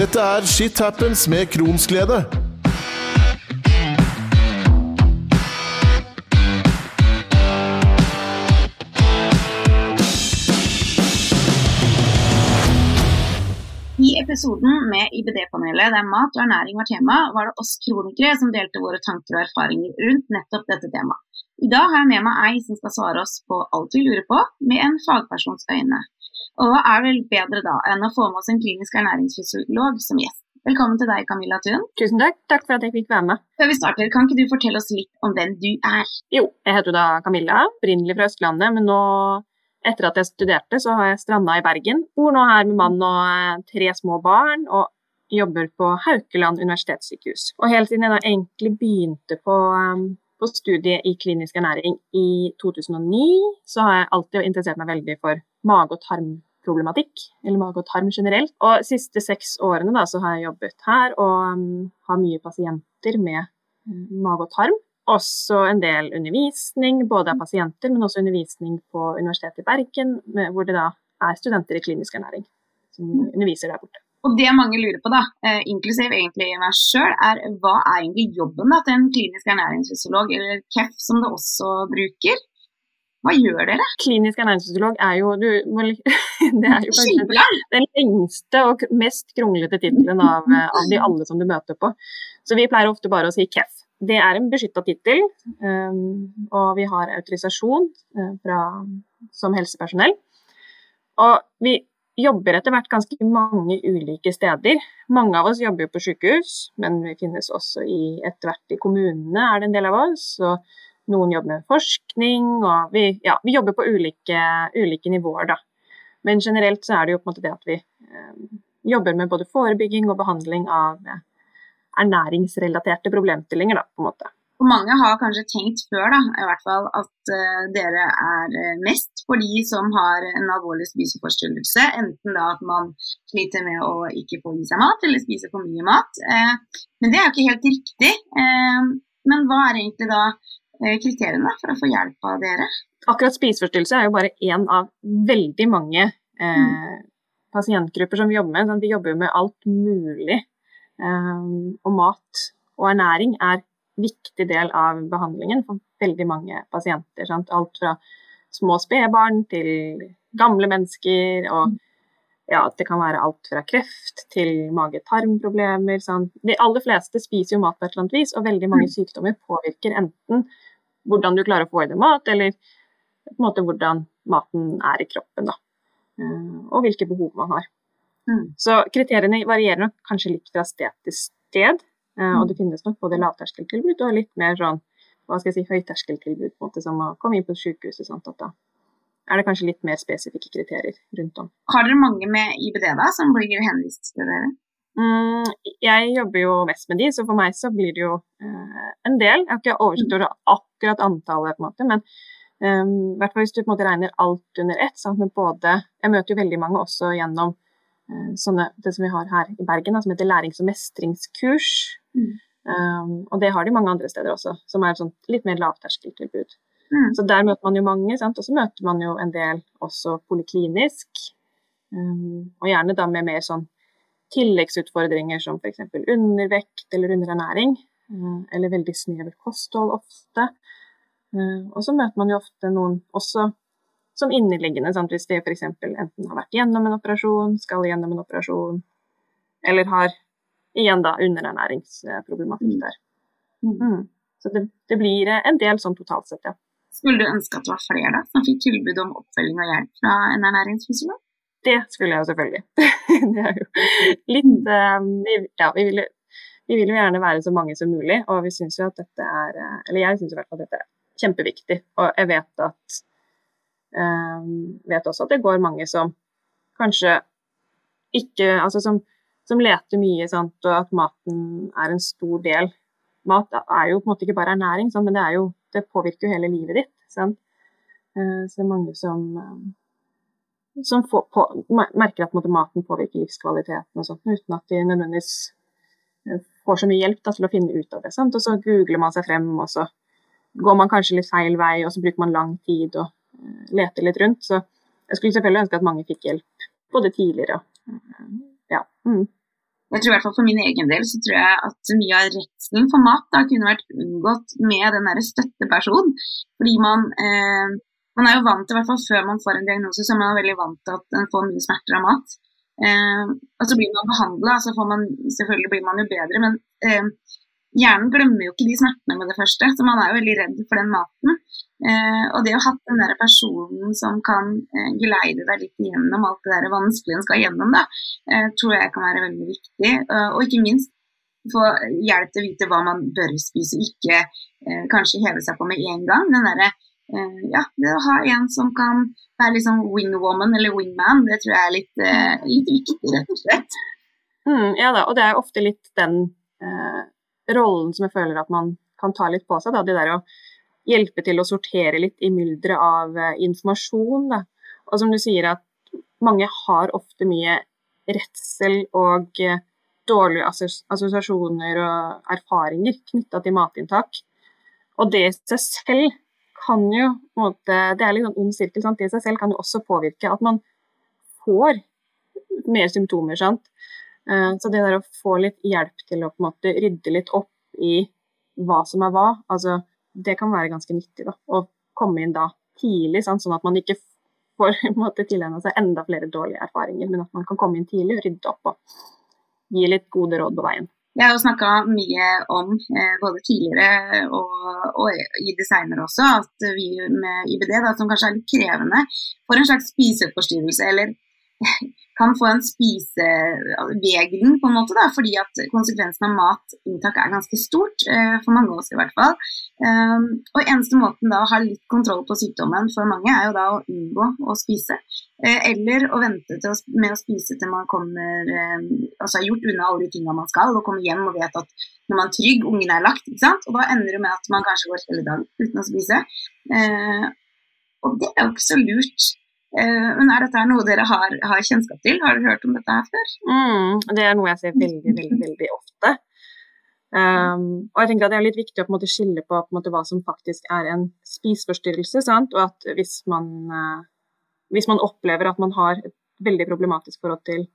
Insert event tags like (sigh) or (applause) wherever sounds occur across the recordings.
Dette er Shit Happens med Kronsglede. Episoden med IBD-panelet der mat og ernæring var tema, var det oss kronikere som delte våre tanker og erfaringer rundt nettopp dette temaet. I dag har jeg med meg ei som skal svare oss på alt vi lurer på, med en fagpersons øyne. Og hva er vel bedre da enn å få med oss en klinisk ernæringsfysiolog som gjest? Velkommen til deg, Camilla Thun. Tusen takk. Takk for at jeg fikk være med. Før vi starter, kan ikke du fortelle oss litt om hvem du er? Jo, jeg heter da Camilla, opprinnelig fra Østlandet, men nå, etter at jeg studerte, så har jeg stranda i Bergen. Bor nå her med mann og eh, tre små barn, og jobber på Haukeland universitetssykehus. Og helt siden jeg da egentlig begynte på, um, på studiet i klinisk ernæring i 2009, så har jeg alltid interessert meg veldig for mage- og tarmproblematikk, eller mage og tarm generelt. Og de siste seks årene da, så har jeg jobbet her og um, har mye pasienter med mage og tarm. Også en del undervisning, både av pasienter, men også undervisning på Universitetet i Bergen, med, hvor det da er studenter i klinisk ernæring som underviser der borte. Og det mange lurer på, da, eh, inklusiv egentlig meg sjøl, er hva er egentlig jobben da, til en klinisk ernæringsfysiolog, eller KEF som det også bruker? Hva gjør dere? Klinisk ernæringsfysiolog er jo du, (laughs) Det er jo kanskje den lengste og mest kronglete tittelen av, eh, av de alle som du møter på. Så vi pleier ofte bare å si KEF. Det er en beskytta tittel, um, og vi har autorisasjon eh, fra, som helsepersonell. Og vi jobber etter hvert ganske mange ulike steder. Mange av oss jobber jo på sykehus, men vi finnes også i, etter hvert i kommunene, er det en del av oss. Og noen jobber med forskning, og vi, ja, vi jobber på ulike, ulike nivåer, da. Men generelt så er det jo på en måte det at vi eh, jobber med både forebygging og behandling av ernæringsrelaterte problemstillinger, da, på en måte. Og mange har kanskje tenkt før da, i hvert fall, at uh, dere er eh, mest for de som har en alvorlig spiseforstyrrelse. Enten da at man sliter med å ikke få i seg mat, eller spise for mye mat. Uh, men det er jo ikke helt riktig. Uh, men hva er egentlig da kriteriene for å få hjelp av dere? Akkurat spiseforstyrrelse er jo bare én av veldig mange mm. pasientgrupper som vi jobber med. Sånn, vi jobber jo med alt mulig. Eh, og mat og ernæring er viktig del av behandlingen for veldig mange pasienter. Sant? Alt fra små spedbarn til gamle mennesker. Og ja, det kan være alt fra kreft til mage-tarmproblemer. De aller fleste spiser jo mat på et eller annet vis, og veldig mange sykdommer påvirker enten hvordan du klarer å få i deg mat, eller på en måte hvordan maten er i kroppen. Da. Eh, Og hvilke behov man har. Mm. Så kriteriene varierer nok kanskje litt fra sted til sted. eh, Og det finnes nok både lavterskeltilbud og litt mer sånn hva skal jeg si, høyterskeltilbud, på en måte, som å komme inn på sykehuset. Sant? At da er det kanskje litt mer spesifikke kriterier rundt om. Har dere mange med IBD da, som blir henvist til dere? Mm, jeg jobber jo mest med de, så for meg så blir det jo eh, en del. Jeg har ikke oversikt over akkurat antallet, på en måte, men um, hvert fall hvis du på en måte regner alt under ett. Sant? med både, jeg møter jo veldig mange også gjennom eh, sånne, det som vi har her i Bergen, da, som heter lærings- og mestringskurs. Mm. Um, og det har de mange andre steder også, som er et sånt litt mer lavterskeltilbud. Mm. Så der møter man jo mange, sant? og så møter man jo en del også poliklinisk. Um, og gjerne da med mer sånn tilleggsutfordringer som f.eks. undervekt eller underernæring. eh, eller veldig snevert kosthold ofte. Uh, og så møter man jo ofte noen også som inneliggende, sant? hvis de f.eks. enten har vært gjennom en operasjon, skal gjennom en operasjon, eller har igjen da underernæringsproblematikk der. Mm. Så det, det blir eh, en del sånn totalt sett, ja. Skulle du ønske at det var flere da, som fikk tilbud om oppfølging og hjelp fra en ernæringsfysiolog? Det skulle jeg jo selvfølgelig. (laughs) det er jo litt vi, Ja, vi vil, vi vil jo gjerne være så mange som mulig, og vi syns jo at dette er eh, Eller jeg syns i hvert fall at dette er kjempeviktig, og jeg vet at Vet også at det går mange som kanskje ikke Altså som, som leter mye, sant, og at maten er en stor del. Mat er jo på en måte ikke bare ernæring, sant, men det, er jo, det påvirker jo hele livet ditt. Sant? Eh, så det er mange som eh, som får, på, merker at maten påvirker livskvaliteten og sånt, uten at de nødvendigvis eh, får så mye hjelp da, til å finne ut av det. Sant? Og så googler man seg frem, og så går man kanskje litt feil vei, og så bruker man lang tid og leter litt rundt. Så jeg skulle selvfølgelig ønske at mange fikk hjelp både tidligere ja. Mm. jeg tror i hvert fall For min egen del så tror jeg at mye av redselen for mat da kunne vært unngått med den der støttepersonen. Fordi man, eh, man er jo vant til, i hvert fall før man får en diagnose, så er man veldig vant til at en får mye smerter av mat. Eh, og så blir man behandla, så får man, selvfølgelig blir man jo bedre, men eh, hjernen glemmer jo ikke de smertene med det første, så man er jo veldig redd for den maten. Eh, og det å ha den der personen som kan eh, geleide deg litt gjennom alt det der vanskelige en skal gjennom, da, eh, tror jeg kan være veldig viktig. Eh, og ikke minst få hjelp til å vite hva man bør spise og ikke eh, kanskje heve seg på med en gang. Den derre eh, ja, det å ha en som kan være liksom wingwoman eller wingman, det tror jeg er litt, litt viktig, rett og slett. Mm, ja da, og det er ofte litt den rollen som jeg føler at man kan ta litt på seg. Da. Det der å hjelpe til å sortere litt i mylderet av uh, informasjon. Da. Og som du sier, at mange har ofte mye redsel og uh, dårlige assosiasjoner og erfaringer knytta til matinntak. Og det i seg selv kan jo måte, Det er litt sånn ond sirkel. Sant? Det i seg selv kan jo også påvirke at man får mer symptomer. sant? Eh, så det der å få litt hjelp til å på en måte rydde litt opp i hva som er hva, altså det kan være ganske nyttig. da, Å komme inn da tidlig, sant? sånn at man ikke får (laughs) tilegne seg enda flere dårlige erfaringer, men at man kan komme inn tidlig og rydde opp og gi litt gode råd på veien. Jeg har jo snakka mye om, eh, både tidligere og, og i det seinere også, at vi med IBD, da, som kanskje er litt krevende, får en slags spiseforstyrrelse eller kan få en spisevegring, på en måte, da, fordi at konsekvensen av matinntak er ganske stort, eh, for mange av oss i hvert fall. Um, og eneste måten da å ha litt kontroll på sykdommen for mange, er jo da å unngå å spise. Eh, eller å vente å, med å spise til man kommer eh, altså har gjort unna alle de tingene man skal, og kommer hjem og vet at når man er trygg, ungen er lagt, ikke sant? og da ender det med at man kanskje går hele dagen uten å spise. Eh, og det er jo ikke så lurt. Eh, men er dette noe dere har, har, kjennskap til? Har dere hørt om dette her før? Mm, det er noe jeg ser veldig, veldig, veldig ofte. Um, og jeg tenker at Det er litt viktig å på måte skille på, på måte, hva som faktisk er en spiseforstyrrelse. Sant? Og at hvis man, uh, hvis man opplever at man har et veldig problematisk forhold til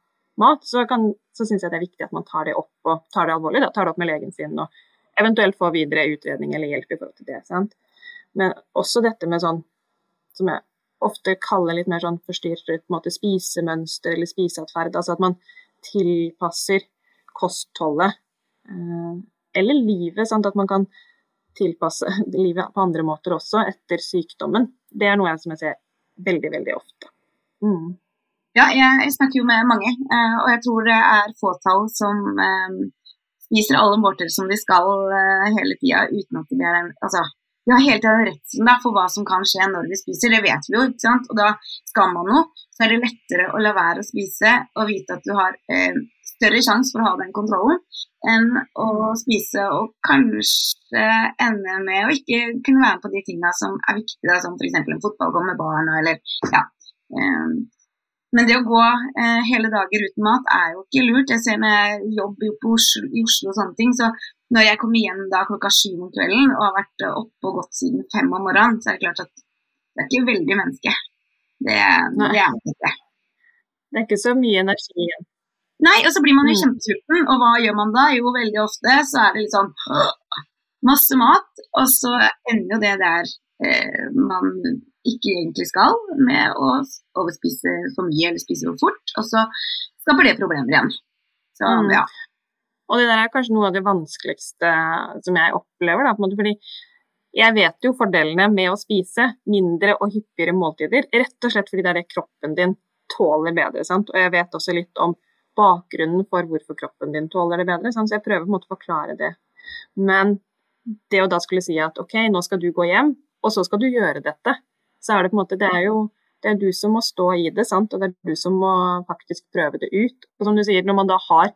mat, så, kan, så syns jeg det er viktig at man tar det opp og tar det alvorlig. Da, tar det opp med legen sin og eventuelt får videre utredning eller hjelp i forhold til det. Sant? Men også dette med sånn som jeg ofte kaller litt mer sånn forstyrret måte, spisemønster eller spiseatferd. Altså at man tilpasser kostholdet eh, eller livet. Sant? At man kan tilpasse livet på andre måter også etter sykdommen. Det er noe jeg, som jeg ser veldig, veldig ofte. Mm. Ja, jeg snakker jo med mange, eh, og jeg tror det er fåtall som eh, spiser alle måltider som de skal eh, hele tida, uten at det er en altså, vi har hele tiden redselen for hva som kan skje når vi spiser, det vet vi jo. ikke sant? Og da skal man noe, så er det lettere å la være å spise og vite at du har eh, større sjanse for å ha den kontrollen enn å spise og kanskje ende med å ikke kunne være med på de tingene som er viktige, som f.eks. en fotballgård med barna eller ja. Eh, men det å gå eh, hele dager uten mat er jo ikke lurt. Jeg ser når jeg jobber på Oslo, i Oslo og sånne ting, så når jeg kommer hjem da klokka syv om kvelden og har vært oppe og gått siden fem om morgenen, så er det klart at det er ikke veldig menneske. Det, det er det ikke. Det er ikke så mye energi igjen. Nei, og så blir man jo mm. kjempesulten, og hva gjør man da? Jo, veldig ofte så er det litt sånn masse mat, og så ender jo det der eh, man ikke egentlig skal, med å overspise for mye eller spise for fort, og så skaper det problemer igjen. Så mm. ja. Og det der er kanskje noe av det vanskeligste som jeg opplever. Da, fordi jeg vet jo fordelene med å spise mindre og hyppigere måltider, rett og slett fordi det er det kroppen din tåler bedre. Sant? Og jeg vet også litt om bakgrunnen for hvorfor kroppen din tåler det bedre, sant? så jeg prøver på en måte å forklare det. Men det å da skulle si at OK, nå skal du gå hjem, og så skal du gjøre dette, så er det på en måte Det er jo det er du som må stå i det, sant? og det er du som må faktisk prøve det ut. Og som du sier, når man da har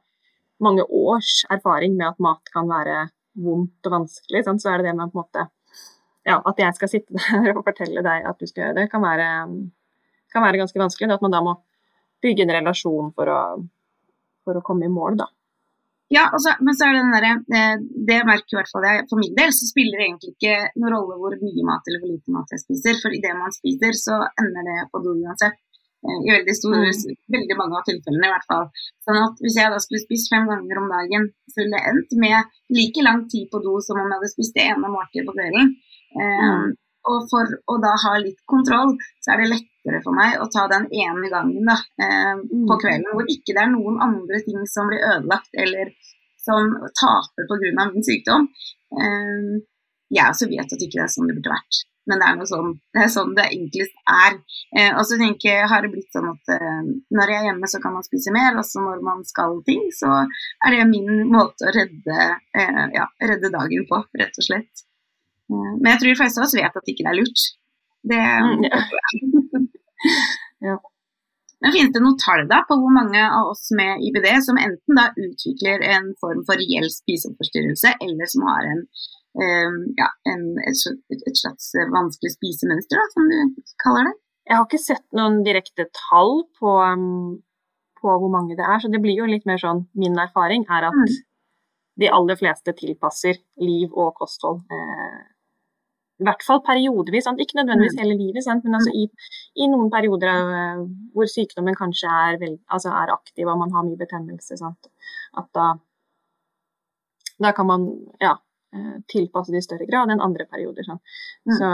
mange års erfaring med at mat kan være vondt og vanskelig, sant? så er det det med på en måte ja, At jeg skal sitte (laughs) der og fortelle deg at du skal gjøre det, kan være, kan være ganske vanskelig. At man da må bygge en relasjon for å, for å komme i mål, da. Ja, så, men så er det den derre eh, Det merker i hvert fall jeg for min del, så spiller det egentlig ikke noen rolle hvor mye mat eller hvor lite mat jeg spiser. For idet man spiser, så ender det på do uansett. Eh, I veldig, stor, mm. veldig mange av tilfellene, i hvert fall. Sånn at hvis jeg da skulle spist fem ganger om dagen, så ville det endt med like lang tid på do som om jeg hadde spist det ene måltidet på kvelden. Um, og for å da ha litt kontroll, så er det lettere for meg å ta den ene gangen da, um, på mm. kvelden hvor ikke det er noen andre ting som blir ødelagt eller som taper pga. min sykdom. Um, jeg også vet at ikke det er sånn det burde vært. Men det er, sånn, det er sånn det enklest er. Eh, og så tenker jeg, har det blitt sånn at eh, når jeg er hjemme, så kan man spise mer. Også når man skal ting, så er det min måte å redde, eh, ja, redde dagen på, rett og slett. Eh, men jeg tror de fleste av oss vet at det ikke er lurt. Det, mm, (laughs) ja. Men Finnes det noen tall da på hvor mange av oss med IBD som enten da utvikler en form for reell spiseforstyrrelse, eller som har en ja, en, et, et, slags vanskelig spisemønster, da, som du kaller det. Jeg har ikke sett noen direkte tall på, um, på, hvor mange det er, så det blir jo litt mer sånn Min erfaring er at mm. de aller fleste tilpasser liv og kosthold. Eh, I hvert fall periodevis, sant? ikke nødvendigvis mm. hele livet, sant? men altså i, i, noen perioder av, hvor sykdommen kanskje er, vel, altså er, aktiv og man har mye betennelse, sant? at da, da kan man ja, Eh, tilpasse det i større grad enn andre perioder. Sånn. Mm. Så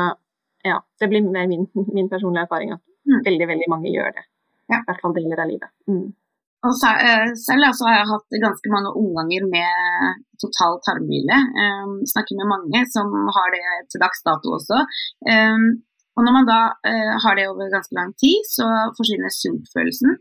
ja, det blir mer min, (laughs) min personlige erfaring at mm. veldig, veldig mange gjør det. Ja. I hvert fall deler av livet. Mm. Og eh, selv altså, har jeg hatt ganske mange omganger med total tarmhvile. Um, snakker med mange som har det til dags dato også. Um, og når man da uh, har det over ganske lang tid, så forsvinner sultfølelsen.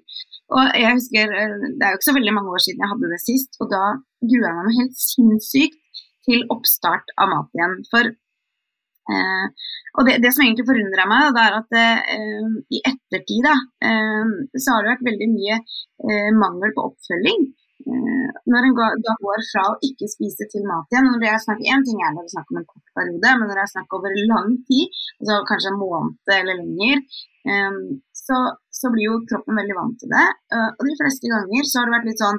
Og jeg husker, Det er jo ikke så veldig mange år siden jeg hadde det sist, og da grua jeg meg helt sinnssykt til oppstart av mat igjen. For eh, og det, det, som egentlig forundrer meg, det er at eh, i ettertid da, eh, så har det vært veldig mye eh, mangel på oppfølging. Eh, når en går, da går fra å ikke spise til mat igjen når det En ting er når det er snakk om en kort periode, men når det er snakk over lang tid, altså kanskje en måned eller lenger, eh, så, så, blir jo kroppen veldig vant til det. og de fleste ganger så har det vært litt sånn,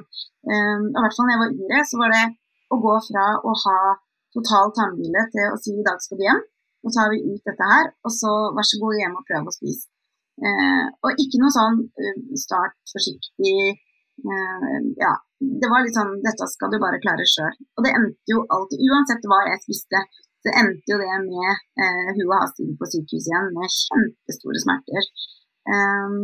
i hvert fall når jeg var yngre, så var det å gå fra å ha total tannhvile til å si i dag skal du hjem, nå tar vi ut dette her, og så vær så god hjem og prøv å spise. Eh, og ikke noe sånn uh, start forsiktig eh, Ja, det var litt sånn dette skal du bare klare sjøl. Og det endte jo alltid, uansett hva jeg spiste, så endte jo det med eh, hun og hast på sykehuset igjen med kjempestore smerter. Um,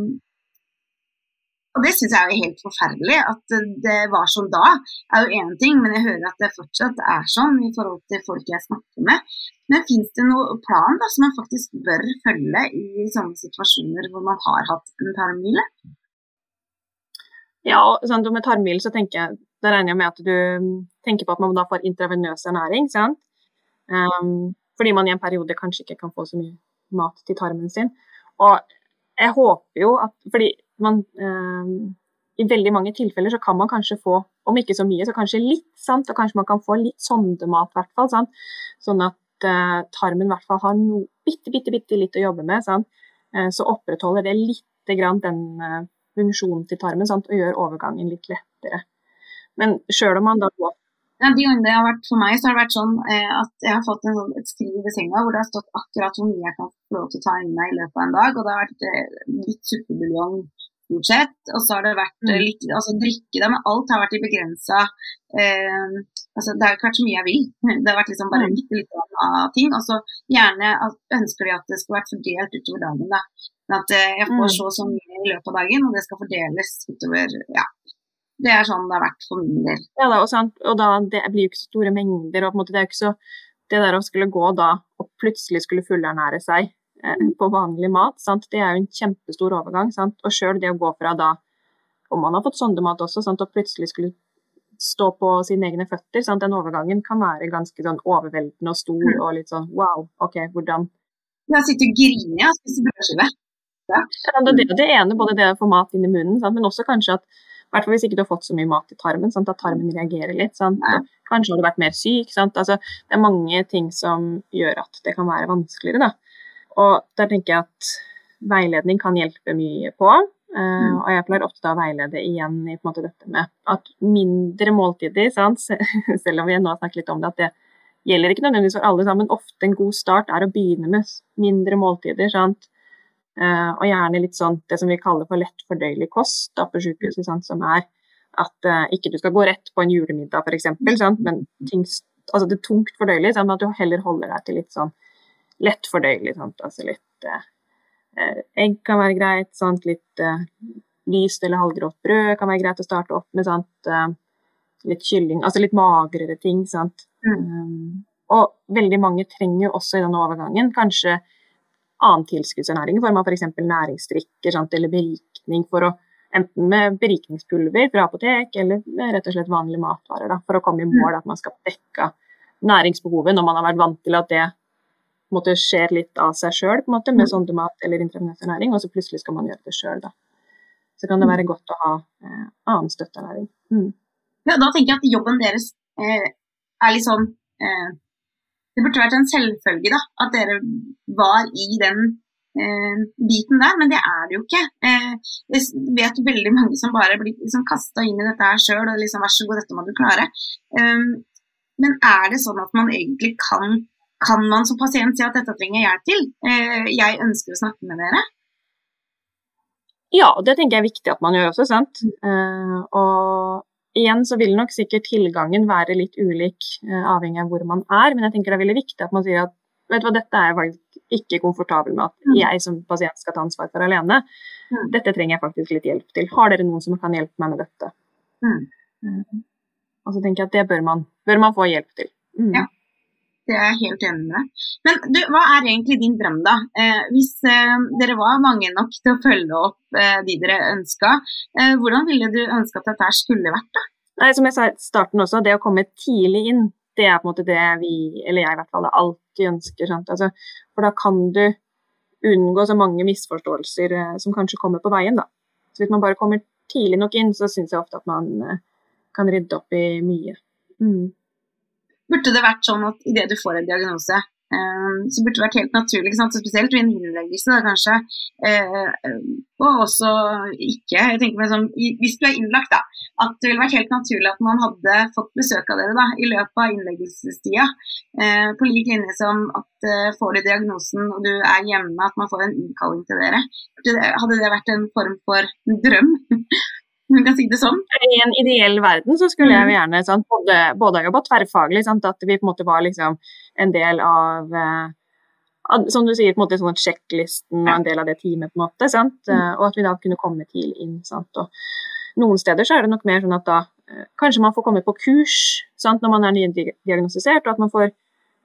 og det syns jeg er helt forferdelig. At det var sånn da, er jo én ting, men jeg hører at det fortsatt er sånn i forhold til folk jeg snakker med. Men fins det noen plan da, som man faktisk bør følge i sånne situasjoner hvor man har hatt en tarmhvile? Ja, og med tarmhvile så tenker jeg, da regner jeg med at du tenker på at man da får intravenøs ernæring. sant? Um, fordi man i en periode kanskje ikke kan få så mye mat til tarmen sin. Og jeg håper jo at Fordi man eh, I veldig mange tilfeller så kan man kanskje få, om ikke så mye, så kanskje litt, sant? og kanskje man kan få litt sondemat, hvert fall. Sant? Sånn at eh, tarmen i hvert fall har noe bitte, bitte, bitte litt å jobbe med. Sant? Eh, så opprettholder det litt grann den eh, funksjonen til tarmen sant? og gjør overgangen litt lettere. Men sjøl om man da går ja, de gangene det har vært for meg, så har det vært sånn at jeg har fått en, sånn, et skriv ved senga hvor det har stått akkurat hvor mye jeg kan få lov til å ta inn meg i løpet av en dag. Og det har vært litt suppebuljong stort sett. Og så har det vært eh, mm. litt altså drikke, da, men alt har vært i begrensa eh, altså, Det har ikke vært så mye jeg vil. (laughs) Det har vært liksom bare mm. litt av ting. Og så gjerne ønsker vi at det skulle vært fordelt utover dagen. da. At eh, jeg får mm. så og så mye i løpet av dagen, og det skal fordeles utover ja, det er sånn det har vært for min del. Ja, da, og, sant, og da, det blir jo ikke så store mengder. og på en måte Det er jo ikke så Det der å skulle gå da og plutselig skulle fullernære seg. På vanlig mat, sant? det er jo en kjempestor overgang. Sant? Og sjøl det å gå fra da, om man har fått sondemat også, sant? og plutselig skulle stå på sine egne føtter, sant? den overgangen kan være ganske sånn overveldende og stor mm. og litt sånn wow, OK, hvordan Jeg sitter og griner og spiser brødskive. Ja. det er det ene, både det å få mat inn i munnen, sant? men også kanskje at hvert fall hvis ikke du har fått så mye mat i tarmen, sant? at tarmen reagerer litt. Kanskje har du vært mer syk. Altså, det er mange ting som gjør at det kan være vanskeligere. Da. Og der tenker jeg at veiledning kan hjelpe mye på. Uh, og jeg pleier ofte å veilede igjen i måte, dette med at mindre måltider, sant? (laughs) selv om vi nå har snakket litt om det, at det gjelder ikke nødvendigvis for alle sammen. Ofte en god start er å begynne med mindre måltider. Sant? Uh, og gjerne litt sånn det som vi kaller for lettfordøyelig kost da, på sykehuset, sant? som er at uh, ikke du skal gå rett på en julemiddag f.eks., men ting, altså det er tungt fordøyelig, sant? men at du heller holder deg til litt sånn lettfordøyelig. Sant? Altså litt eh, egg kan være greit, sant? litt lyst eller halvgrått brød kan være greit å starte opp med. Sant? litt kylling, altså litt magrere ting. sant? Mm. Um, og veldig mange trenger jo også i denne overgangen kanskje annen tilskuddsernæring i form av f.eks. For næringsdrikker sant? eller berikning for å Enten med berikningspulver fra apotek eller rett og slett vanlige matvarer, da, for å komme i mål mm. at man skal dekke næringsbehovet når man har vært vant til at det måte, skjer litt av seg sjøl med mm. sondemat eller intravenøsernæring, og så plutselig skal man gjøre det sjøl. Så kan det være godt å ha eh, annen støtteernæring. Mm. Ja, da tenker jeg at jobben deres eh, er litt sånn eh, Det burde vært en selvfølge da, at dere var i den eh, biten der, men det er det jo ikke. Eh, jeg vet veldig mange som bare blir liksom kasta inn i dette her sjøl og liksom vær så god, dette må du klare. Um, men er det sånn at man egentlig kan kan man som pasient si at dette trenger jeg hjelp til? Eh, jeg ønsker å snakke med dere. Ja, det tenker jeg er viktig at man gjør også. sant? Uh, og igjen så vil nok sikkert tilgangen være litt ulik uh, avhengig av hvor man er, men jeg tenker det er veldig viktig at man sier at vet du hva, dette er jeg faktisk ikke komfortabel med at mm. jeg som pasient skal ta ansvar for alene. Mm. Dette trenger jeg faktisk litt hjelp til. Har dere noen som kan hjelpe meg med dette? Mm. Og så tenker jeg at det bør man, bør man få hjelp til. Mm. Ja, det er jeg helt enig med deg. Men du, hva er egentlig din drøm, da? Eh, hvis eh, dere var mange nok til å følge opp eh, de dere ønska, eh, hvordan ville du ønske at dette skulle vært, da? Nei, som jeg sa i starten også, det å komme tidlig inn, det er på en måte det vi, eller jeg i hvert fall, alltid ønsker. Altså, for da kan du unngå så mange misforståelser eh, som kanskje kommer på veien, da. Så hvis man bare kommer tidlig nok inn, så syns jeg ofte at man eh, kan rydde opp i mye. Mm. Burde det vært sånn at idet du får en diagnose, Ehm, så burde det vært helt naturlig, spesielt ved en innleggelse, kanskje. Eh, og også ikke jeg tenker meg sånn, Hvis du er innlagt, da, at det ville vært helt naturlig at man hadde fått besøk av dere da, i løpet av innleggelsestida. Eh, på lik linje som at eh, får du diagnosen og du er hjemme, at man får en innkalling til dere. Hadde det vært en form for drøm? (laughs) man kan si det sånn. I en ideell verden så skulle jeg mm. gjerne sånn, både, både jobba tverrfaglig, sant, at vi på en måte var liksom en del av eh, som du sier, på en måte sånn sjekklisten og en del av det teamet, på en måte, sant? Uh, og at vi da kunne komme tidlig inn. Sant? Og noen steder så er det nok mer sånn at da uh, kanskje man får komme på kurs sant, når man er nydiagnostisert, og at man får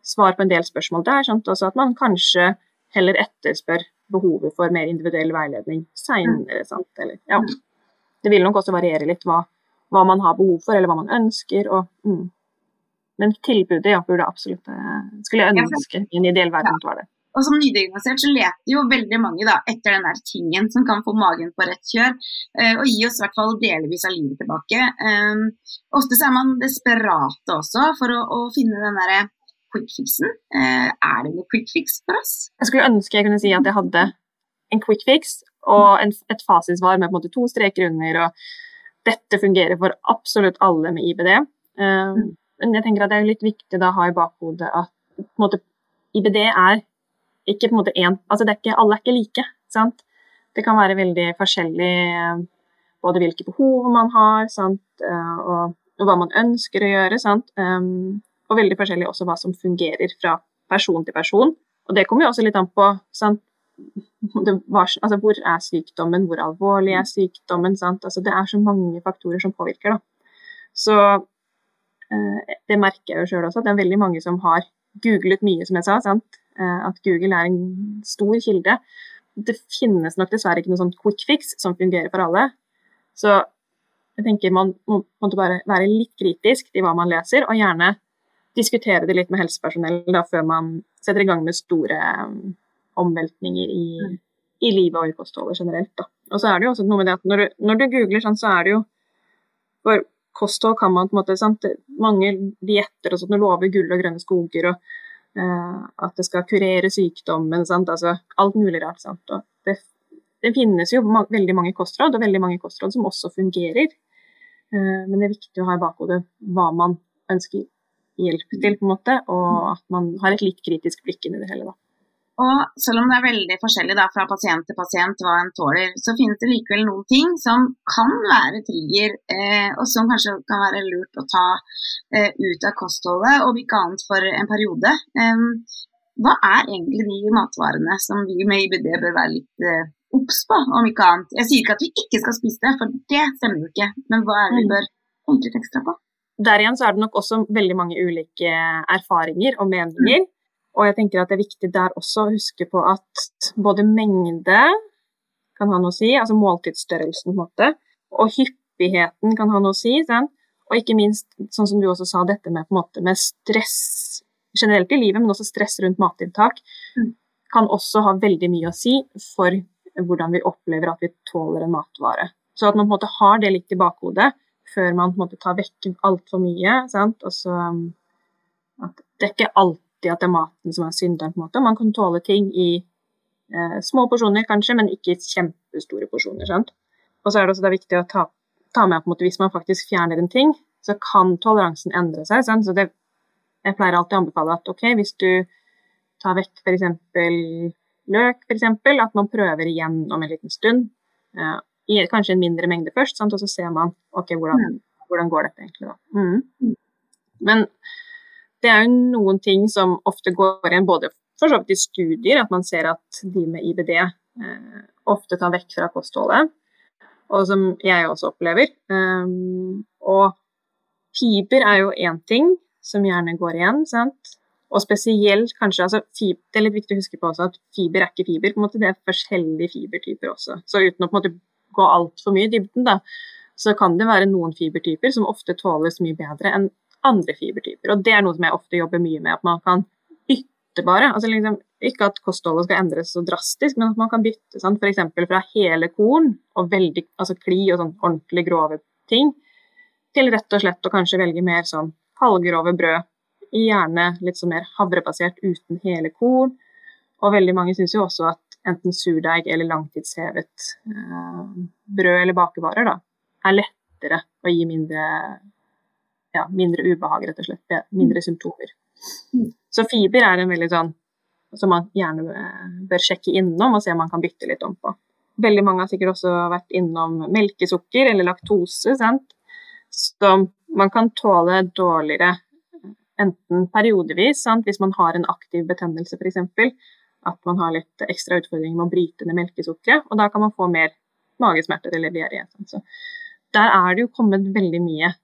svar på en del spørsmål der. Sant? Også at man kanskje heller etterspør behovet for mer individuell veiledning seinere. Ja. Det vil nok også variere litt hva, hva, man har behov for, eller hva man ønsker. Og, mm. Men tilbudet ja, burde absolutt eh, Skulle jeg ønske i en ideell verden var det. Og som nydiagnosert så leter jo veldig mange da, etter den der tingen som kan få magen på rett kjør, eh, og gi oss i hvert fall delvis av livet tilbake. Um, ofte så er man desperate også for å, å finne den derre quick fixen. Uh, er det noe quick fix for oss? Jeg skulle ønske jeg kunne si at jeg hadde en quick fix, og en, et fasitsvar med på en måte to streker under. og Dette fungerer for absolutt alle med IBD. Uh, eh, men jeg tenker at det er litt viktig da å ha i bakhodet at måte, IBD er ikke på en måte én altså det er ikke, Alle er ikke like. sant? Det kan være veldig forskjellig eh, både hvilke behov man har sant? Eh, og, og, hva man ønsker å gjøre. sant? Um, og veldig forskjellig også hva som fungerer fra person til person. Og det kommer jo også litt an på sant? Var, altså, hvor er sykdommen, hvor alvorlig er sykdommen? Altså, det er så mange faktorer som påvirker. Da. Så eh, det merker jeg jo sjøl også, det er veldig mange som har googlet mye, som jeg sa. Sant? Eh, at Google er en stor kilde. Det finnes nok dessverre ikke noe sånn quick fix som fungerer for alle. Så jeg tenker man må bare være litt kritisk til hva man leser, og gjerne diskutere det litt med helsepersonell da, før man setter i gang med store omveltninger i, mm. i livet og i kostholdet generelt. Da. Og så er det jo også noe med det at når du, når du googler sånn, så er det jo For kosthold kan man på en måte sant, Mange dietter og sånt lover gull og grønne skoger og uh, at det skal kurere sykdommen, sant, altså alt mulig rart. sant, og det, det finnes jo ma veldig mange kostråd, og veldig mange kostråd som også fungerer. Uh, men det er viktig å ha i bakhodet hva man ønsker hjelp til, på en måte, og at man har et litt kritisk blikk inn i det hele. da. Og selv om det er veldig forskjellig da, fra pasient til pasient hva en tåler, så finnes det likevel noen ting som kan være trigger, eh, og som kanskje kan være lurt å ta eh, ut av kostholdet, om ikke annet for en periode. Eh, hva er egentlig de matvarene som vi med IBD bør være litt eh, obs på, om ikke annet? Jeg sier ikke at vi ikke skal spise det, for det stemmer jo ikke, men hva er det vi mm. bør tenke litt ekstra på? Der igjen så er det nok også veldig mange ulike erfaringer og meninger. Mm. Og jeg tenker at det er viktig der også å huske på at både mengde kan ha noe å si, altså måltidsstørrelsen på en måte, og hyppigheten kan ha noe å si. Sant? Og ikke minst, sånn som du også sa, dette med, måte, med stress generelt i livet, men også stress rundt matinntak, mm. kan også ha veldig mye å si for hvordan vi opplever at vi tåler en matvare. Så at man på en måte har det litt i bakhodet før man på en måte tar vekk altfor mye. Sant? Og så at det er ikke alt alltid at det er maten som er synderen. på en måte. Man kan tåle ting i eh, små porsjoner, kanskje, men ikke i kjempestore porsjoner. sant? Og så er det også det viktig å ta, ta med at hvis man faktisk fjerner en ting, så kan toleransen endre seg. Sant? Så det, jeg pleier alltid å anbefale at ok, hvis du tar vekk f.eks. løk, for eksempel, at man prøver igjen om en liten stund. Eh, i kanskje en mindre mengde først, sant? og så ser man ok, hvordan, hvordan går dette egentlig. da. Mm. mm. Men det er jo noen ting som ofte går igjen både for så vidt i studier, at man ser at de med IBD eh, ofte tar vekk fra kostholdet, og som jeg også opplever. Um, og fiber er jo én ting som gjerne går igjen, sant. Og spesielt kanskje altså, fiber, Det er litt viktig å huske på også at fiber er ikke fiber. på en måte Det er forskjellige fibertyper også. Så uten å på en måte gå altfor mye i dybden, da, så kan det være noen fibertyper som ofte tåles mye bedre enn andre fibertyper. Og det er noe som jeg ofte jobber mye med, at man kan bytte bare. Altså liksom, ikke at kostholdet skal endres så drastisk, men at man kan bytte sånn, f.eks. fra hele korn og veldig altså kli og sånn ordentlig grove ting, til rett og slett å kanskje velge mer sånn halvgrove brød. Gjerne litt sånn mer havrebasert uten hele korn. Og veldig mange syns jo også at enten surdeig eller langtidshevet eh, brød eller bakevarer da, er lettere å gi mindre ja, mindre ubehag, rett og slett. Mindre symptomer. Mm. Så fiber er en veldig sånn som man gjerne eh, bør sjekke innom og se om man kan bytte litt om på. Veldig mange har sikkert også vært innom melkesukker eller laktose, sant? som man kan tåle dårligere enten periodevis, sant? hvis man har en aktiv betennelse f.eks. At man har litt ekstra utfordringer med å bryte ned melkesukkeret, og da kan man få mer magesmerter eller diaré. Så der er det jo kommet veldig mye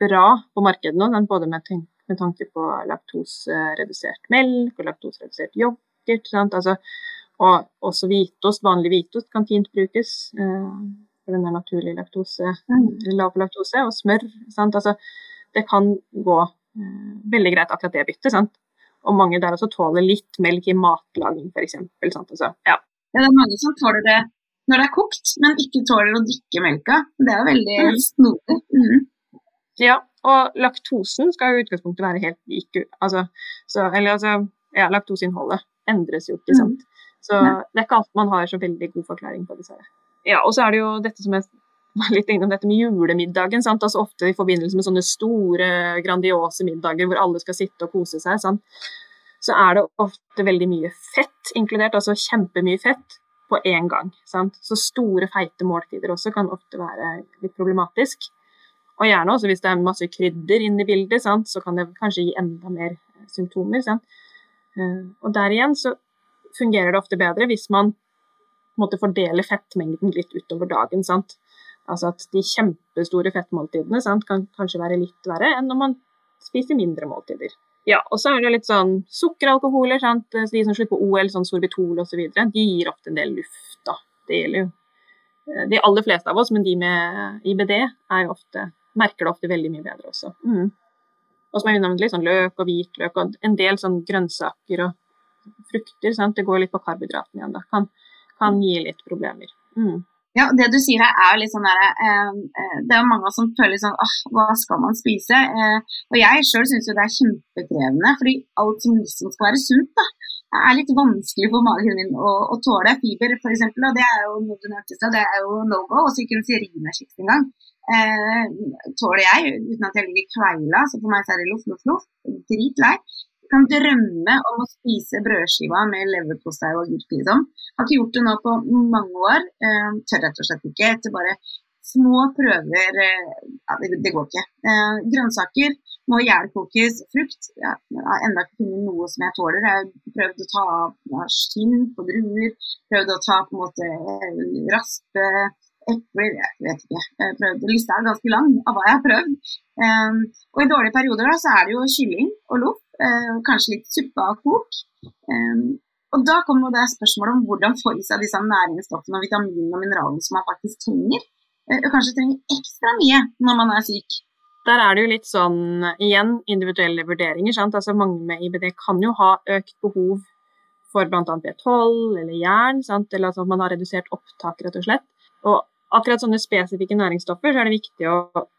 bra på markedet nå, både med, med tanke på laktoseredusert melk og laktoseredusert yoghurt. Altså, og også hvitost, vanlig hvitost kan fint brukes. Eh, for den er naturlig laktose, mm. lav laktose, og smør. Altså, det kan gå eh, veldig greit, akkurat det byttet. Og mange der også tåler litt melk i matlaging, f.eks. Altså, ja. ja, det er mange som tåler det når det er kokt, men ikke tåler å drikke melka. Det er veldig mm. snodig. Mm. Ja, og laktosen skal jo i utgangspunktet være helt lik. Altså, så, eller altså, ja, laktoseinnholdet endres jo ikke, mm. sant. Så det er ikke alt man har så veldig god forklaring på, dessverre. Ja, og så er det jo dette som jeg var litt innom dette med julemiddagen. sant? Altså Ofte i forbindelse med sånne store, grandiose middager hvor alle skal sitte og kose seg, sant? så er det ofte veldig mye fett inkludert, altså kjempemye fett på én gang. sant? Så store, feite måltider også kan ofte være litt problematisk. Og gjerne også hvis det er masse krydder inne i bildet, sant? så kan det kanskje gi enda mer eh, symptomer. Sant? Eh, og der igjen så fungerer det ofte bedre hvis man måtte fordele fettmengden litt utover dagen. Sant? Altså at de kjempestore fettmåltidene kan kanskje være litt verre enn når man spiser mindre måltider. Ja, og så er det litt sånn sukkeralkoholer, sant? de som slipper OL, sånn sorbitol osv., så de gir ofte en del luft, da. Det gjelder jo eh, de aller fleste av oss, men de med IBD er jo ofte merker det ofte veldig mye bedre også. Mm. Og som jeg nevnte, litt sånn løk og hvitløk og en del sånn grønnsaker og frukter. Sant? Det går litt på karbohydratene igjen. da, kan, kan, gi litt problemer. Mm. Ja, Det du sier her er litt sånn der, eh, eh, Det er jo mange som føler sånn ah, hva skal man spise? Eh, og jeg sjøl syns jo det er kjempekrevende, fordi alt som liksom skal være sunt, da, er litt vanskelig for magen min å, å tåle. Fiber f.eks., og det er jo noe du nevnte det er jo no go. Også ikke en serinekjeks engang eh, tåler jeg uten at jeg ligger kveila. Så for meg så er det loff, loff, loff. Dritlei. kan drømme om å spise brødskiva med leverpostei og agurk, liksom. Har ikke gjort det nå på mange år. Eh, tør rett og slett ikke. Etter bare små prøver eh, ja, det, det, går ikke. Uh, grønnsaker må gjærkokes Frukt Jeg har ennå ikke funnet noe som jeg tåler. Jeg har prøvd å ta av skinn på druer. Prøvd å ta på en måte raspe epler Jeg vet ikke. Jeg prøvde, lista er ganske lang av hva jeg har prøvd. Um, og i dårlige perioder da, så er det jo kylling og loff. Uh, kanskje litt suppe av kok. Um, og da kommer det spørsmålet om hvordan få i seg disse næringsstoffene og vitaminene og mineralene som man faktisk trenger. Uh, og kanskje trenger ekstra mye når man er syk. Der er det jo litt sånn, igjen, individuelle vurderinger. Sant? Altså Mange med IBD kan jo ha økt behov for bl.a. B12 eller jern, sant? eller altså at man har redusert opptak, rett og slett. Og akkurat sånne spesifikke næringsstoffer, så er det viktig å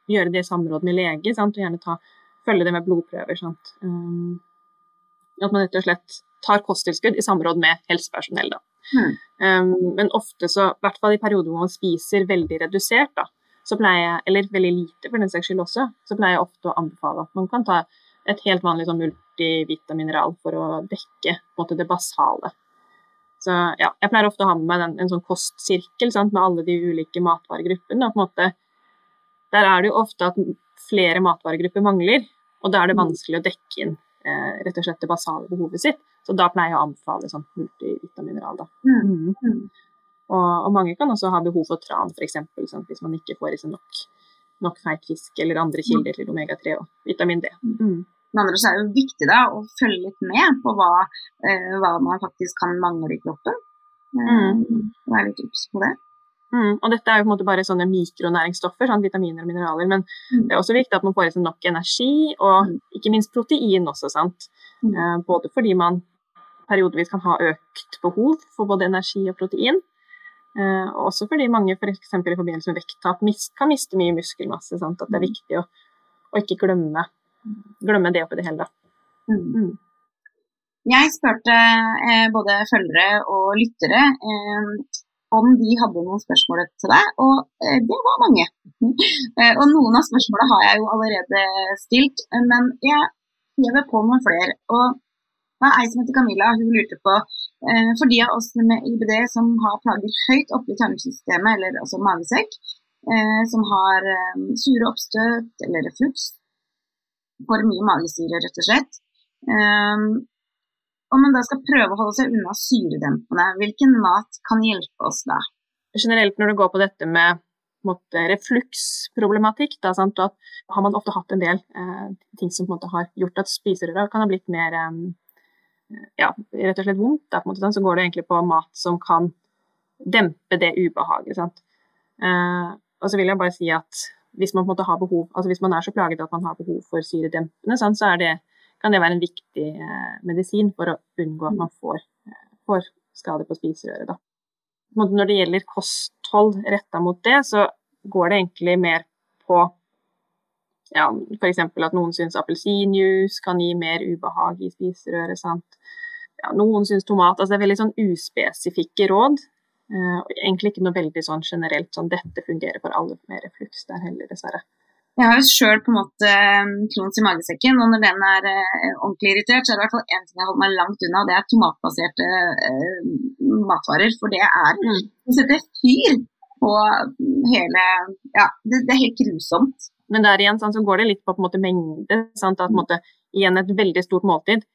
gjøre det i samråd med lege, sant? og gjerne ta, følge det med blodprøver. Um, at man rett og slett tar kosttilskudd i samråd med helsepersonell. Da. Mm. Um, men ofte, så, i hvert fall i perioder hvor man spiser veldig redusert, da, så pleier jeg, eller veldig lite for den saks skyld også, så pleier jeg ofte å anbefale at man kan ta et helt vanlig sånn multivitamineral for å dekke måte, det basale. Så ja, jeg pleier ofte å ha med meg den, en sånn kostsirkel sant, med alle de ulike matvaregruppene. på en måte, der er det jo ofte at flere matvaregrupper mangler, og da er det mm. vanskelig å dekke inn eh, rett og slett det basale behovet sitt. Så da pleier jeg å anbefale sånn multivitamineral. da. Mm. Mm. Og, og, mange kan også ha behov for tran, f.eks. Sånn, hvis man ikke får i seg nok, nok feit fisk eller andre kilder til omega-3 og vitamin D. Mm. Men andre så er det jo viktig da, å følge litt med på hva, eh, hva man faktisk kan mangle i kroppen. Eh, mm. Være litt obs på det. Mm, og dette er jo på en måte bare sånne mikronæringsstoffer, sånn vitaminer og mineraler, men mm. det er også viktig at man får i seg nok energi, og mm. ikke minst protein også, sant. Mm. Eh, både fordi man periodevis kan ha økt behov for både energi og protein, eh, også fordi mange. For i forbindelse med vekttap kan miste mye muskelmasse. Sant? At det er mm. viktig å, å ikke glemme glemme det oppi det hele. Mm. mm. Jeg spurte eh, både følgere og lyttere eh, om de hadde noen spørsmål til deg, og eh, det var mange. (laughs) Eh, og noen av spørsmålene har jeg jo allerede stilt, men jeg hever på noen flere. Og det var ei som heter Camilla, hun lurte på eh, for de av oss med IBD som har plager høyt oppe i tarmsystemet, eller altså magesekk, eh, som har sure oppstøt eller refluks, for mye magesyre, rett og slett. Um, om man da skal prøve å holde seg unna syredempende, hvilken mat kan hjelpe oss da? Generelt når det går på dette med måte, refluksproblematikk, da, at har man ofte hatt en del eh, ting som en har gjort at spiserøra kan ha blitt mer eh, ja, rett og slett vondt, da, måte, så går det egentlig på mat som kan dempe det ubehaget. Eh, og så vil jeg bare si at hvis man behov, altså hvis man er så plaget at man har behov for syredempende, sant, så det, kan det være en viktig eh, medisin for å unngå at man får, eh, får skader på spiserøret. Når det gjelder kosthold retta mot det, så går det egentlig mer på ja, f.eks. at noen syns appelsinjuice kan gi mer ubehag i spiserøret. Ja, noen syns tomat altså Det er veldig sånn uspesifikke råd. Uh, egentlig ikke noe veldig sånn generelt sånn dette fungerer for alle med refluks der heller, dessverre. Jeg har jo sjøl på en måte klons i magesekken, og når den er eh, ordentlig irritert, så er det i hvert fall én ting jeg holder meg langt unna, og det er tomatbaserte eh, matvarer. For det er mm. Det setter fyr på hele Ja, det, det, er helt grusomt. Men der igjen sånn, så går det litt på, på måte, mengde. Sant? At på måte, igjen et veldig stort måltid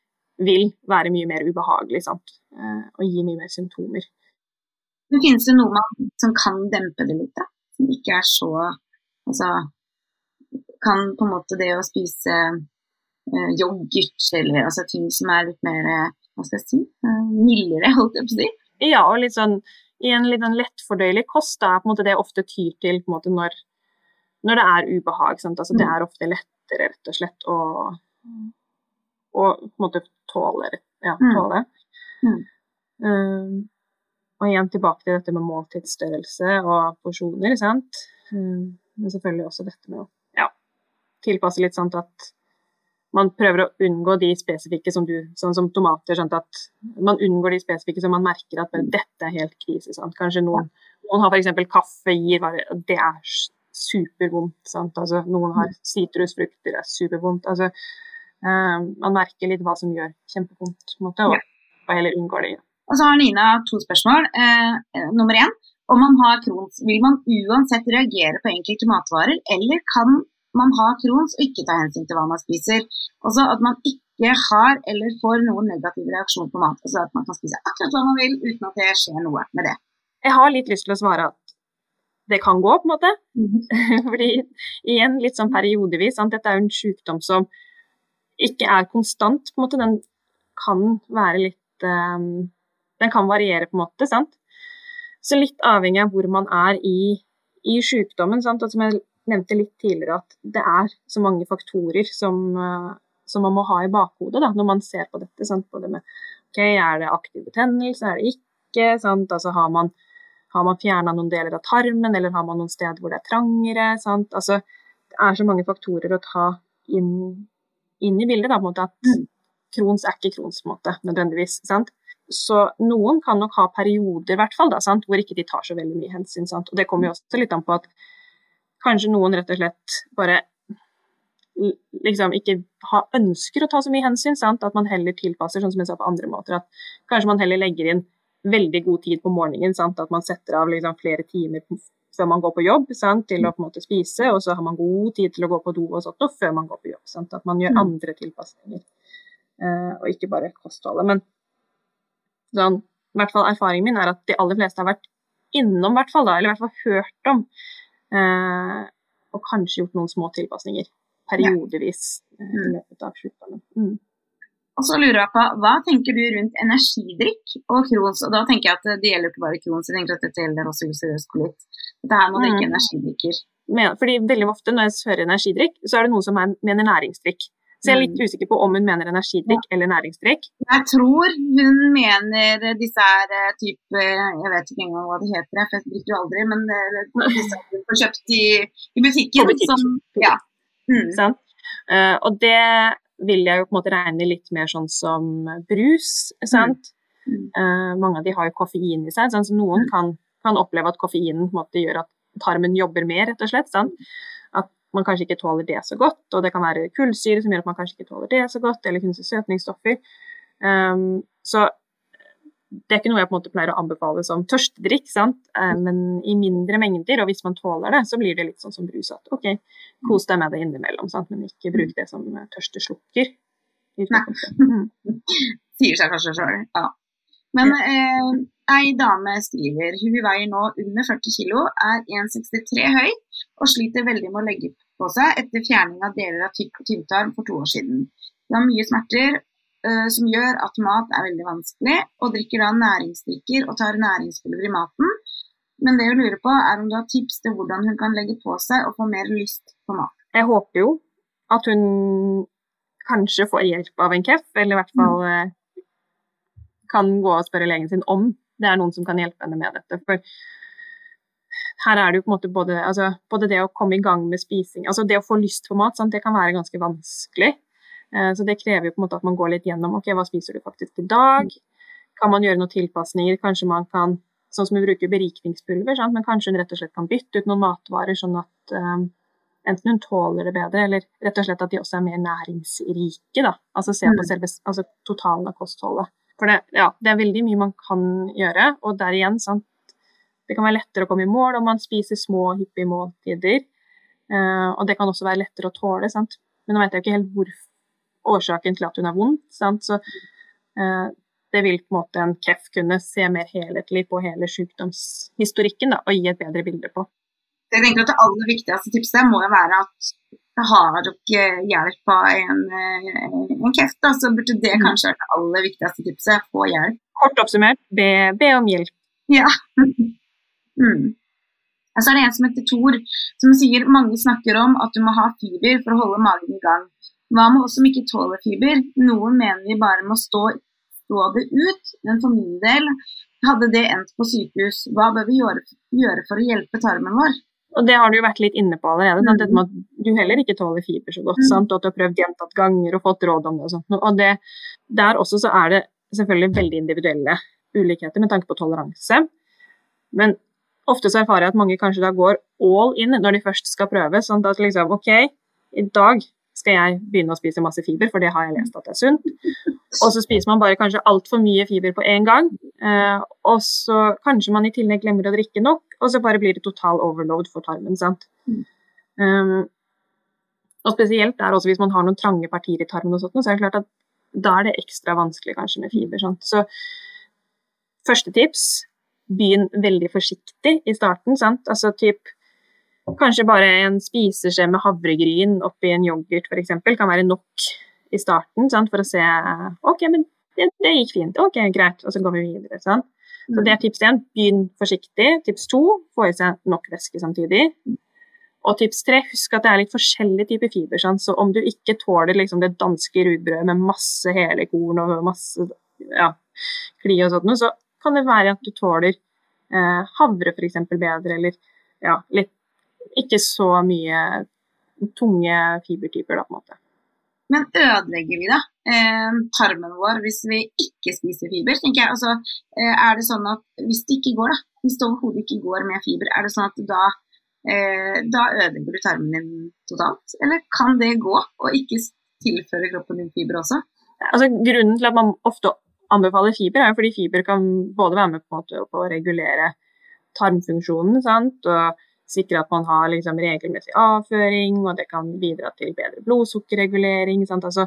vil være mye mer ubehagelig sant? og gi mye mer symptomer. Men finnes det noe man, som kan dempe det litt, da? Som ikke er så Altså kan på en måte det å spise eh, yoghurt eller altså ting som er litt mer uh, hva skal jeg si, uh, mildere, holdt jeg på å si? Ja, og litt sånn i en litt sånn lettfordøyelig kost da, på en måte det ofte tyr til på en måte når, når det er ubehag. Altså, mm. Det er ofte lettere rett og slett å, å måte tåle. Ja, mm. tåle. Mm. Um, og igjen tilbake til dette med måltidsstørrelse og porsjoner. sant? Um, men selvfølgelig også dette med å ja, tilpasse litt sånn at man prøver å unngå de spesifikke som du, sånn som tomater. Sånn at man unngår de spesifikke som man merker at dette er helt krise. Sant? Kanskje noen, noen har f.eks. kaffe, gir bare Det er supervondt. Sant? Altså, noen har sitrusfrukter, det er supervondt. Altså, Uh, man merker litt hva som gjør kjempevondt, en måte, og, og heller unngår det. Og så har Nina to spørsmål. Eh, nummer én. Om man har krons, vil man uansett reagere på enkelte matvarer, eller kan man ha krons og ikke ta hensyn til hva man spiser? Altså at man ikke har eller får noen negativ reaksjon på mat. Altså at man kan spise akkurat hva man vil uten at det skjer noe med det. Jeg har litt lyst til å svare at det kan gå, på en måte. Mm. (laughs) Fordi igjen, litt sånn periodevis. Sant? Dette er jo en sykdom som ikke er konstant, på en måte. Den kan være litt um, Den kan variere, på en måte. sant? Så litt avhengig av hvor man er i, i sykdommen. Sant? Og som jeg nevnte litt tidligere, at det er så mange faktorer som, uh, som man må ha i bakhodet da, når man ser på dette. Sant? Både med ok, er det aktiv betennelse, er det ikke? Sant? Altså har man har man fjerna noen deler av tarmen, eller har man noen steder hvor det er trangere? Altså, det er så mange faktorer å ta inn, inn i bildet. Da, måte, at krons Crohns er ikke Crohns nødvendigvis. Sant? Så noen kan nok ha perioder hvert fall, da, sant? hvor ikke de tar så veldig mye hensyn. Sant? Og det kommer jo også litt an på at kanskje noen rett og slett bare liksom ikke ha, ønsker å ta så mye hensyn. Sant? At man heller tilpasser, sånn som jeg sa på andre måter. At kanskje man heller legger inn veldig god tid på morgenen. Sant? At man setter av liksom flere timer før man går på jobb sant? til å på en måte spise, og så har man god tid til å gå på do og sånt og før man går på jobb. Sant? At man gjør mm. andre tilpasninger, uh, og ikke bare kostholdet. Men sånn, i hvert fall erfaringen min er at de aller fleste har vært innom, hvert fall, da, eller i hvert fall hørt om, uh, og kanskje gjort noen små tilpasninger periodevis uh, i mm. løpet av sykdommen. Mm. Og så lurer jeg på, Hva tenker du rundt energidrikk og Crohns? Og da tenker jeg at det gjelder ikke bare Crohns, jeg tenker at dette gjelder også useriøs kolitt. Dette her må mm. energidrikker. Men, fordi veldig ofte når jeg hører energidrikk, så er det noen som mener næringsdrikk. Så jeg er litt mm. usikker på om hun mener energidrikk ja. eller næringsdrikk. Jeg tror hun mener disse her eh, type Jeg vet ikke engang hva det heter, for jeg drikker jo aldri, men disse du får kjøpt i, i butikken. Butikk. Som, ja. Mm. Sånn. Uh, og det vil jeg jo på en måte regne litt mer sånn som brus. sant? Mm. Uh, mange av de har jo koffein i seg, sant? så noen mm. kan, kan, oppleve at koffeinen på en måte gjør at tarmen jobber mer, rett og slett. sant? At man kanskje ikke tåler det så godt, og det kan være kullsyre som gjør at man kanskje ikke tåler det så godt, eller kunstige søtningsstoffer. Um, så det er ikke noe jeg på en måte pleier å anbefale som tørstedrikk, sant? Eh, men i mindre mengder, og hvis man tåler det, så blir det litt sånn som brus at ok, kos deg med det innimellom, sant? men ikke bruk det som tørsteslukker. (laughs) Sier seg kanskje sjøl, ja. Men eh, ei dame skriver hun veier nå under 40 kg, er 1,63 høy og sliter veldig med å legge på seg etter fjerning av deler av tykktarm for to år siden. Hun har mye smerter som gjør at mat er veldig vanskelig, og drikker da næringsdrikker og tar næringspulver i maten. Men det hun lurer på, er om du har tips til hvordan hun kan legge på seg og få mer lyst på mat. Jeg håper jo at hun kanskje får hjelp av en KEF, eller i hvert fall mm. kan gå og spørre legen sin om det er noen som kan hjelpe henne med dette. For her er det jo på en måte både, altså, både det å komme i gang med spising altså Det å få lyst på mat, sant? det kan være ganske vanskelig. Eh, så det krever jo på en måte at man går litt gjennom ok, hva spiser du faktisk i dag. Kan man gjøre noen tilpasninger? Kanskje man kan, sånn som vi bruker berikningspulver, sant? men kanskje hun rett og slett kan bytte ut noen matvarer sånn at um, enten hun tåler det bedre, eller rett og slett at de også er mer næringsrike. da, Altså se på mm. selve altså, totalen av kostholdet. For det, ja, det er veldig mye man kan gjøre, og der igjen, sant, det kan være lettere å komme i mål om man spiser små, hyppige måltider. Uh, og det kan også være lettere å tåle. sant? Men nå vet jeg jo ikke helt hvorfor årsaken til at hun har vondt. Sant? Så eh, det vil på en måte en KEF kunne se mer helhetlig på hele sykdomshistorikken da, og gi et bedre bilde på. Jeg tenker at Det aller viktigste tipset må jo være at har dere hjelp av en, eh, en KEF, da, så burde det mm. kanskje være det aller viktigste tipset. Få hjelp. Kort oppsummert, be, be om hjelp. Ja. (laughs) mm. Så er det en som heter Tor, som sier mange snakker om at du må ha fiber for å holde magen i gang. Hva med oss som ikke tåler fiber? Noen mener vi bare må stå, stå det ut, men for min del hadde det endt på sykehus. Hva bør vi gjøre, gjøre for å hjelpe tarmen vår? Og Det har du jo vært litt inne på allerede. Sant? Dette med at du heller ikke tåler fiber så godt. Mm. Sant? Og at du har prøvd gjentatt ganger og fått råd om det. Og sånt. Og det, Der også så er det selvfølgelig veldig individuelle ulikheter med tanke på toleranse. Men ofte så erfarer jeg at mange kanskje da går all in når de først skal prøve. Sånn at liksom OK, i dag skal jeg begynne å spise masse fiber, for det har jeg lest at det er sunt. Og så spiser man bare kanskje altfor mye fiber på én gang. Eh, og så kanskje man i tillegg glemmer å drikke nok, og så bare blir det total overload for tarmen. sant? Um, og spesielt der også hvis man har noen trange partier i tarmen, og sånt, så er det klart at da er det ekstra vanskelig kanskje med fiber. Sant? Så første tips begynn veldig forsiktig i starten. sant? Altså typ Kanskje bare en spiseskje med havregryn oppi en yoghurt f.eks. kan være nok i starten sant? for å se OK, men det, det, gikk fint. OK, greit. Og så går vi videre. Sant? Så det er tips én. Begynn forsiktig. Tips to få i seg nok væske samtidig. Og tips tre, husk at det er litt forskjellige typer fiber. Sant? Så om du ikke tåler liksom, det danske rugbrødet med masse hele korn og masse ja, kli og sånt, så kan det være at du tåler eh, havre f.eks. bedre, eller ja, litt ikke så mye tunge fibertyper, da, på en måte. Men ødelegger vi da eh, tarmen vår hvis vi ikke spiser fiber? tenker jeg. Altså, eh, er det sånn at Hvis det ikke går, da, hvis det overhodet ikke går med fiber, er det sånn at da, eh, da ødelegger du tarmen din totalt? Eller kan det gå, og ikke tilføre kroppen din fiber også? Altså, grunnen til at man ofte anbefaler fiber, er jo fordi fiber kan både være med på å regulere tarmfunksjonen sant? og sikre at man har liksom, regelmessig avføring, og det kan bidra til bedre blodsukkerregulering. Altså,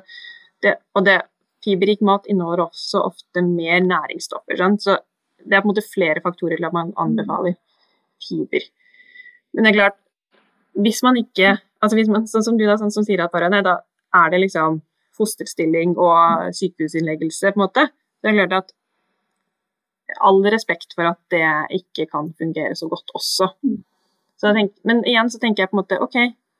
det, og det, fiberrik mat inneholder også ofte mer næringsstoffer. Sant? Så det er på en måte flere faktorer til at man anbefaler fiber. Men det er klart, hvis man ikke altså hvis man, Sånn som du da, sånn som sier at bare, nei, da er det liksom fosterstilling og sykehusinnleggelse, på en måte. Det er klart at all respekt for at det ikke kan fungere så godt også. Tenker, men igjen så tenker jeg på en måte OK,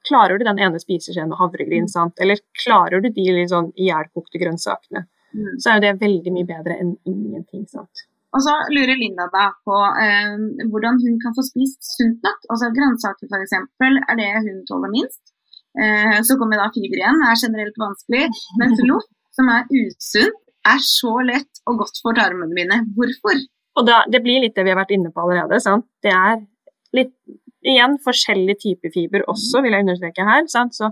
klarer du den ene spiseskjeen med havregryn, sant? eller klarer du de litt sånn ihjelkokte grønnsakene, mm. så er jo det veldig mye bedre enn ingenting. sant? Og så lurer Linda da på eh, hvordan hun kan få spist sunt nok. Altså Grønnsaker f.eks. er det hun tåler minst. Eh, så kommer da fiber igjen, er generelt vanskelig. Men loff, som er usunt, er så lett og godt for tarmene mine. Hvorfor? Og da, Det blir litt det vi har vært inne på allerede. sant? Det er litt igjen forskjellige typer fiber også, vil jeg understreke her. Sant? Så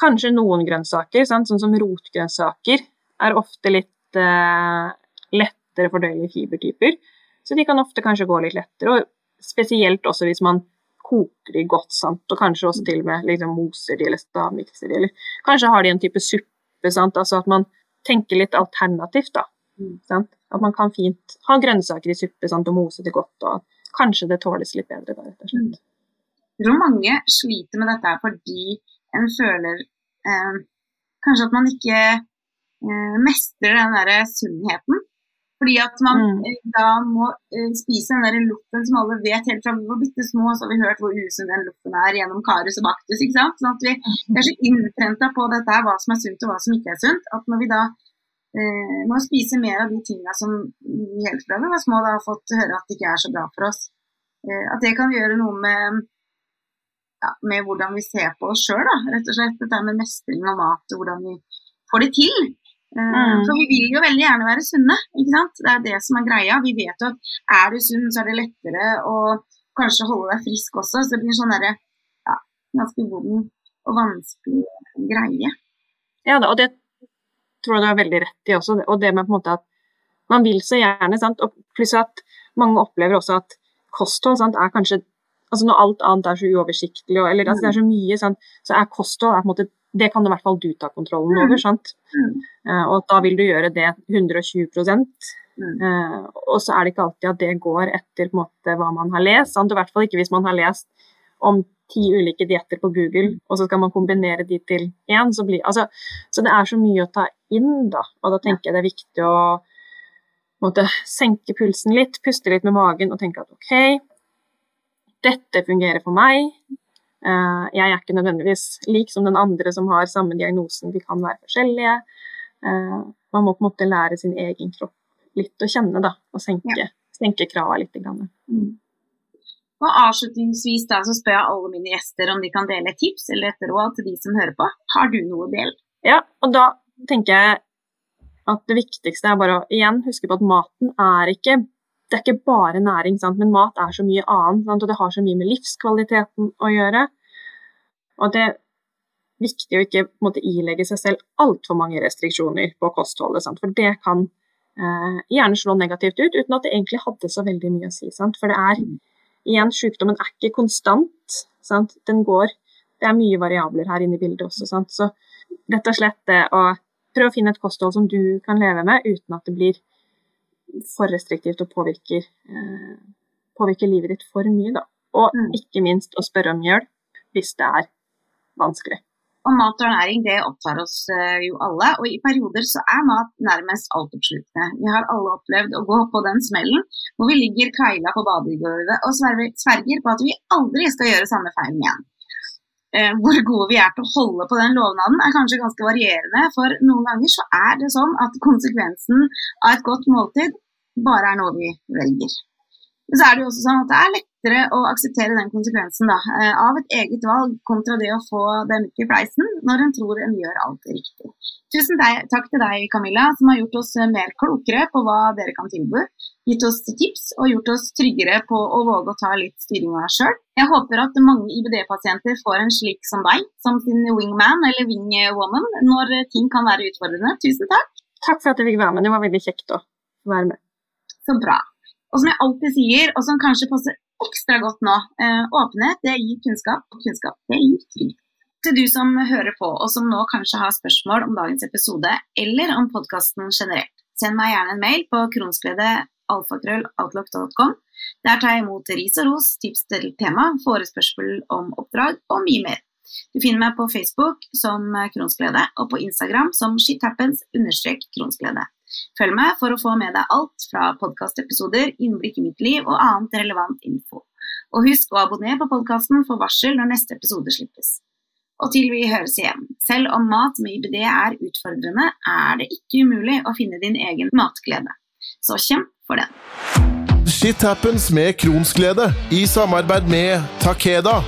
kanskje noen grønnsaker, sant? sånn som rotgrønnsaker, er ofte litt eh, lettere fordøyelige fibertyper. Så de kan ofte kanskje gå litt lettere, og spesielt også hvis man koker de godt, sant? og kanskje også til og med liksom, moser de eller stavmikser de, eller kanskje har de en type suppe, sant? altså at man tenker litt alternativt, da. Sant? At man kan fint ha grønnsaker i suppe sant? og mose det godt. og kanskje det tåles litt bedre da, rett og slett. Jeg tror mange sliter med dette fordi en føler eh, kanskje at man ikke eh, mestrer den derre sunnheten. Fordi at man mm. Eh, da må eh, spise den der luften som alle vet helt fra vi var bitte små, så har vi hørt hvor usunn den luften er gjennom Karius og Baktus. ikke sant? Sånn at vi er så innprenta på dette her, hva som er sunt og hva som ikke er sunt, at når vi da eh, må spise mer av de tingene som vi helt fra vi var små da har fått høre at det ikke er så bra for oss. Eh, at det kan gjøre noe med, ja, med hvordan vi ser på oss sjøl, rett og slett. Dette med mestring og mat og hvordan vi får det til. Eh, mm. For vi vil jo veldig gjerne være sunne, ikke sant. Det er det som er greia. Vi vet jo at er du sunn, så er det lettere å kanskje holde deg frisk også. Så det blir sånn derre ja, ganske vond og vanskelig greie. Ja, og det tror jeg du har veldig rett i også. Og det med på en måte at man vil så gjerne, sant? og pluss at mange opplever også at kosthold sant, er kanskje altså Når alt annet er så uoversiktlig, og, eller altså, det er så mye, sant, så er kosthold er på en måte, det kan i hvert fall du ta kontrollen over. sant? Uh, og da vil du gjøre det 120 uh, Og så er det ikke alltid at det går etter måte, hva man har lest. Sant? I hvert fall ikke hvis man har lest om ti ulike dietter på Google, og så skal man kombinere de til én. Så, blir, altså, så det er så mye å ta inn, da. Og da tenker jeg det er viktig å måtte senke pulsen litt, puste litt med magen og tenke at OK, dette fungerer for meg. Uh, jeg er ikke nødvendigvis lik som den andre som har samme diagnosen, vi kan være forskjellige. Uh, man må på en måte lære sin egen kropp litt å kjenne, da, og senke, ja. senke krava litt. Mm. Og Avslutningsvis da, så spør jeg alle mine gjester om de kan dele tips eller et råd til de som hører på. Har du noe å dele? Ja, og da tenker jeg at det viktigste er bare å igjen huske på at maten er ikke det er ikke bare næring, sant? men mat er så mye annet. Sant? Og det har så mye med livskvaliteten å gjøre. Og det er viktig å ikke måtte ilegge seg selv altfor mange restriksjoner på kostholdet, sant? for det kan eh, gjerne slå negativt ut, uten at det egentlig hadde så veldig mye å si. Sant? For det er igjen, sykdommen er ikke konstant. Sant? Den går Det er mye variabler her inne i bildet også. Sant? Så rett og slett det å prøve å finne et kosthold som du kan leve med uten at det blir for restriktivt og påvirker, eh, påvirker livet ditt for mye, da. Og mm. ikke minst å spørre om hjelp hvis det er vanskelig. Og mat og ernæring det opptar oss uh, jo alle, og i perioder så er mat nærmest altoppslukende. Vi har alle opplevd å gå på den smellen hvor vi ligger kveila på badegulvet og sverger på at vi aldri skal gjøre samme feilen igjen. Uh, hvor gode vi er til å holde på den lovnaden er kanskje ganske varierende, for noen ganger så er det sånn at konsekvensen av et godt måltid bare er noe vi velger. Men så er det jo også sånn at det er lettere å akseptere den konsekvensen da, eh, av et eget valg kontra det å få den midt i fleisen når en tror en gjør alt riktig. Tusen takk til deg, Camilla, som har gjort oss mer klokere på hva dere kan tilby. Gitt oss tips og gjort oss tryggere på å våge å ta litt styring av oss sjøl. Jeg håper at mange IBD-pasienter får en slik som deg, som sin wingman eller wingwoman, når ting kan være utfordrende. Tusen takk. Takk for at jeg fikk være med. Det var veldig kjekt å være med. Så bra. Og som jeg alltid sier, og som kanskje passer ekstra godt nå, eh, åpenhet det gir kunnskap, og kunnskap det gir trygghet. Til du som hører på, og som nå kanskje har spørsmål om dagens episode, eller om podkasten generelt, send meg gjerne en mail på kronsglede.alfakrølloutlook.com. Der tar jeg imot ris og ros, tips til tema, forespørsel om oppdrag og mye mer. Du finner meg på Facebook som Kronsglede, og på Instagram som shithappens-kronsglede. Følg med for å få med deg alt fra podkastepisoder, innblikk i mitt liv og annet relevant info. Og husk å abonnere på podkasten for varsel når neste episode slippes. Og til vi høres igjen, selv om mat med IBD er utfordrende, er det ikke umulig å finne din egen matglede. Så kjemp for den. Shit happens med Kronsglede i samarbeid med Takeda.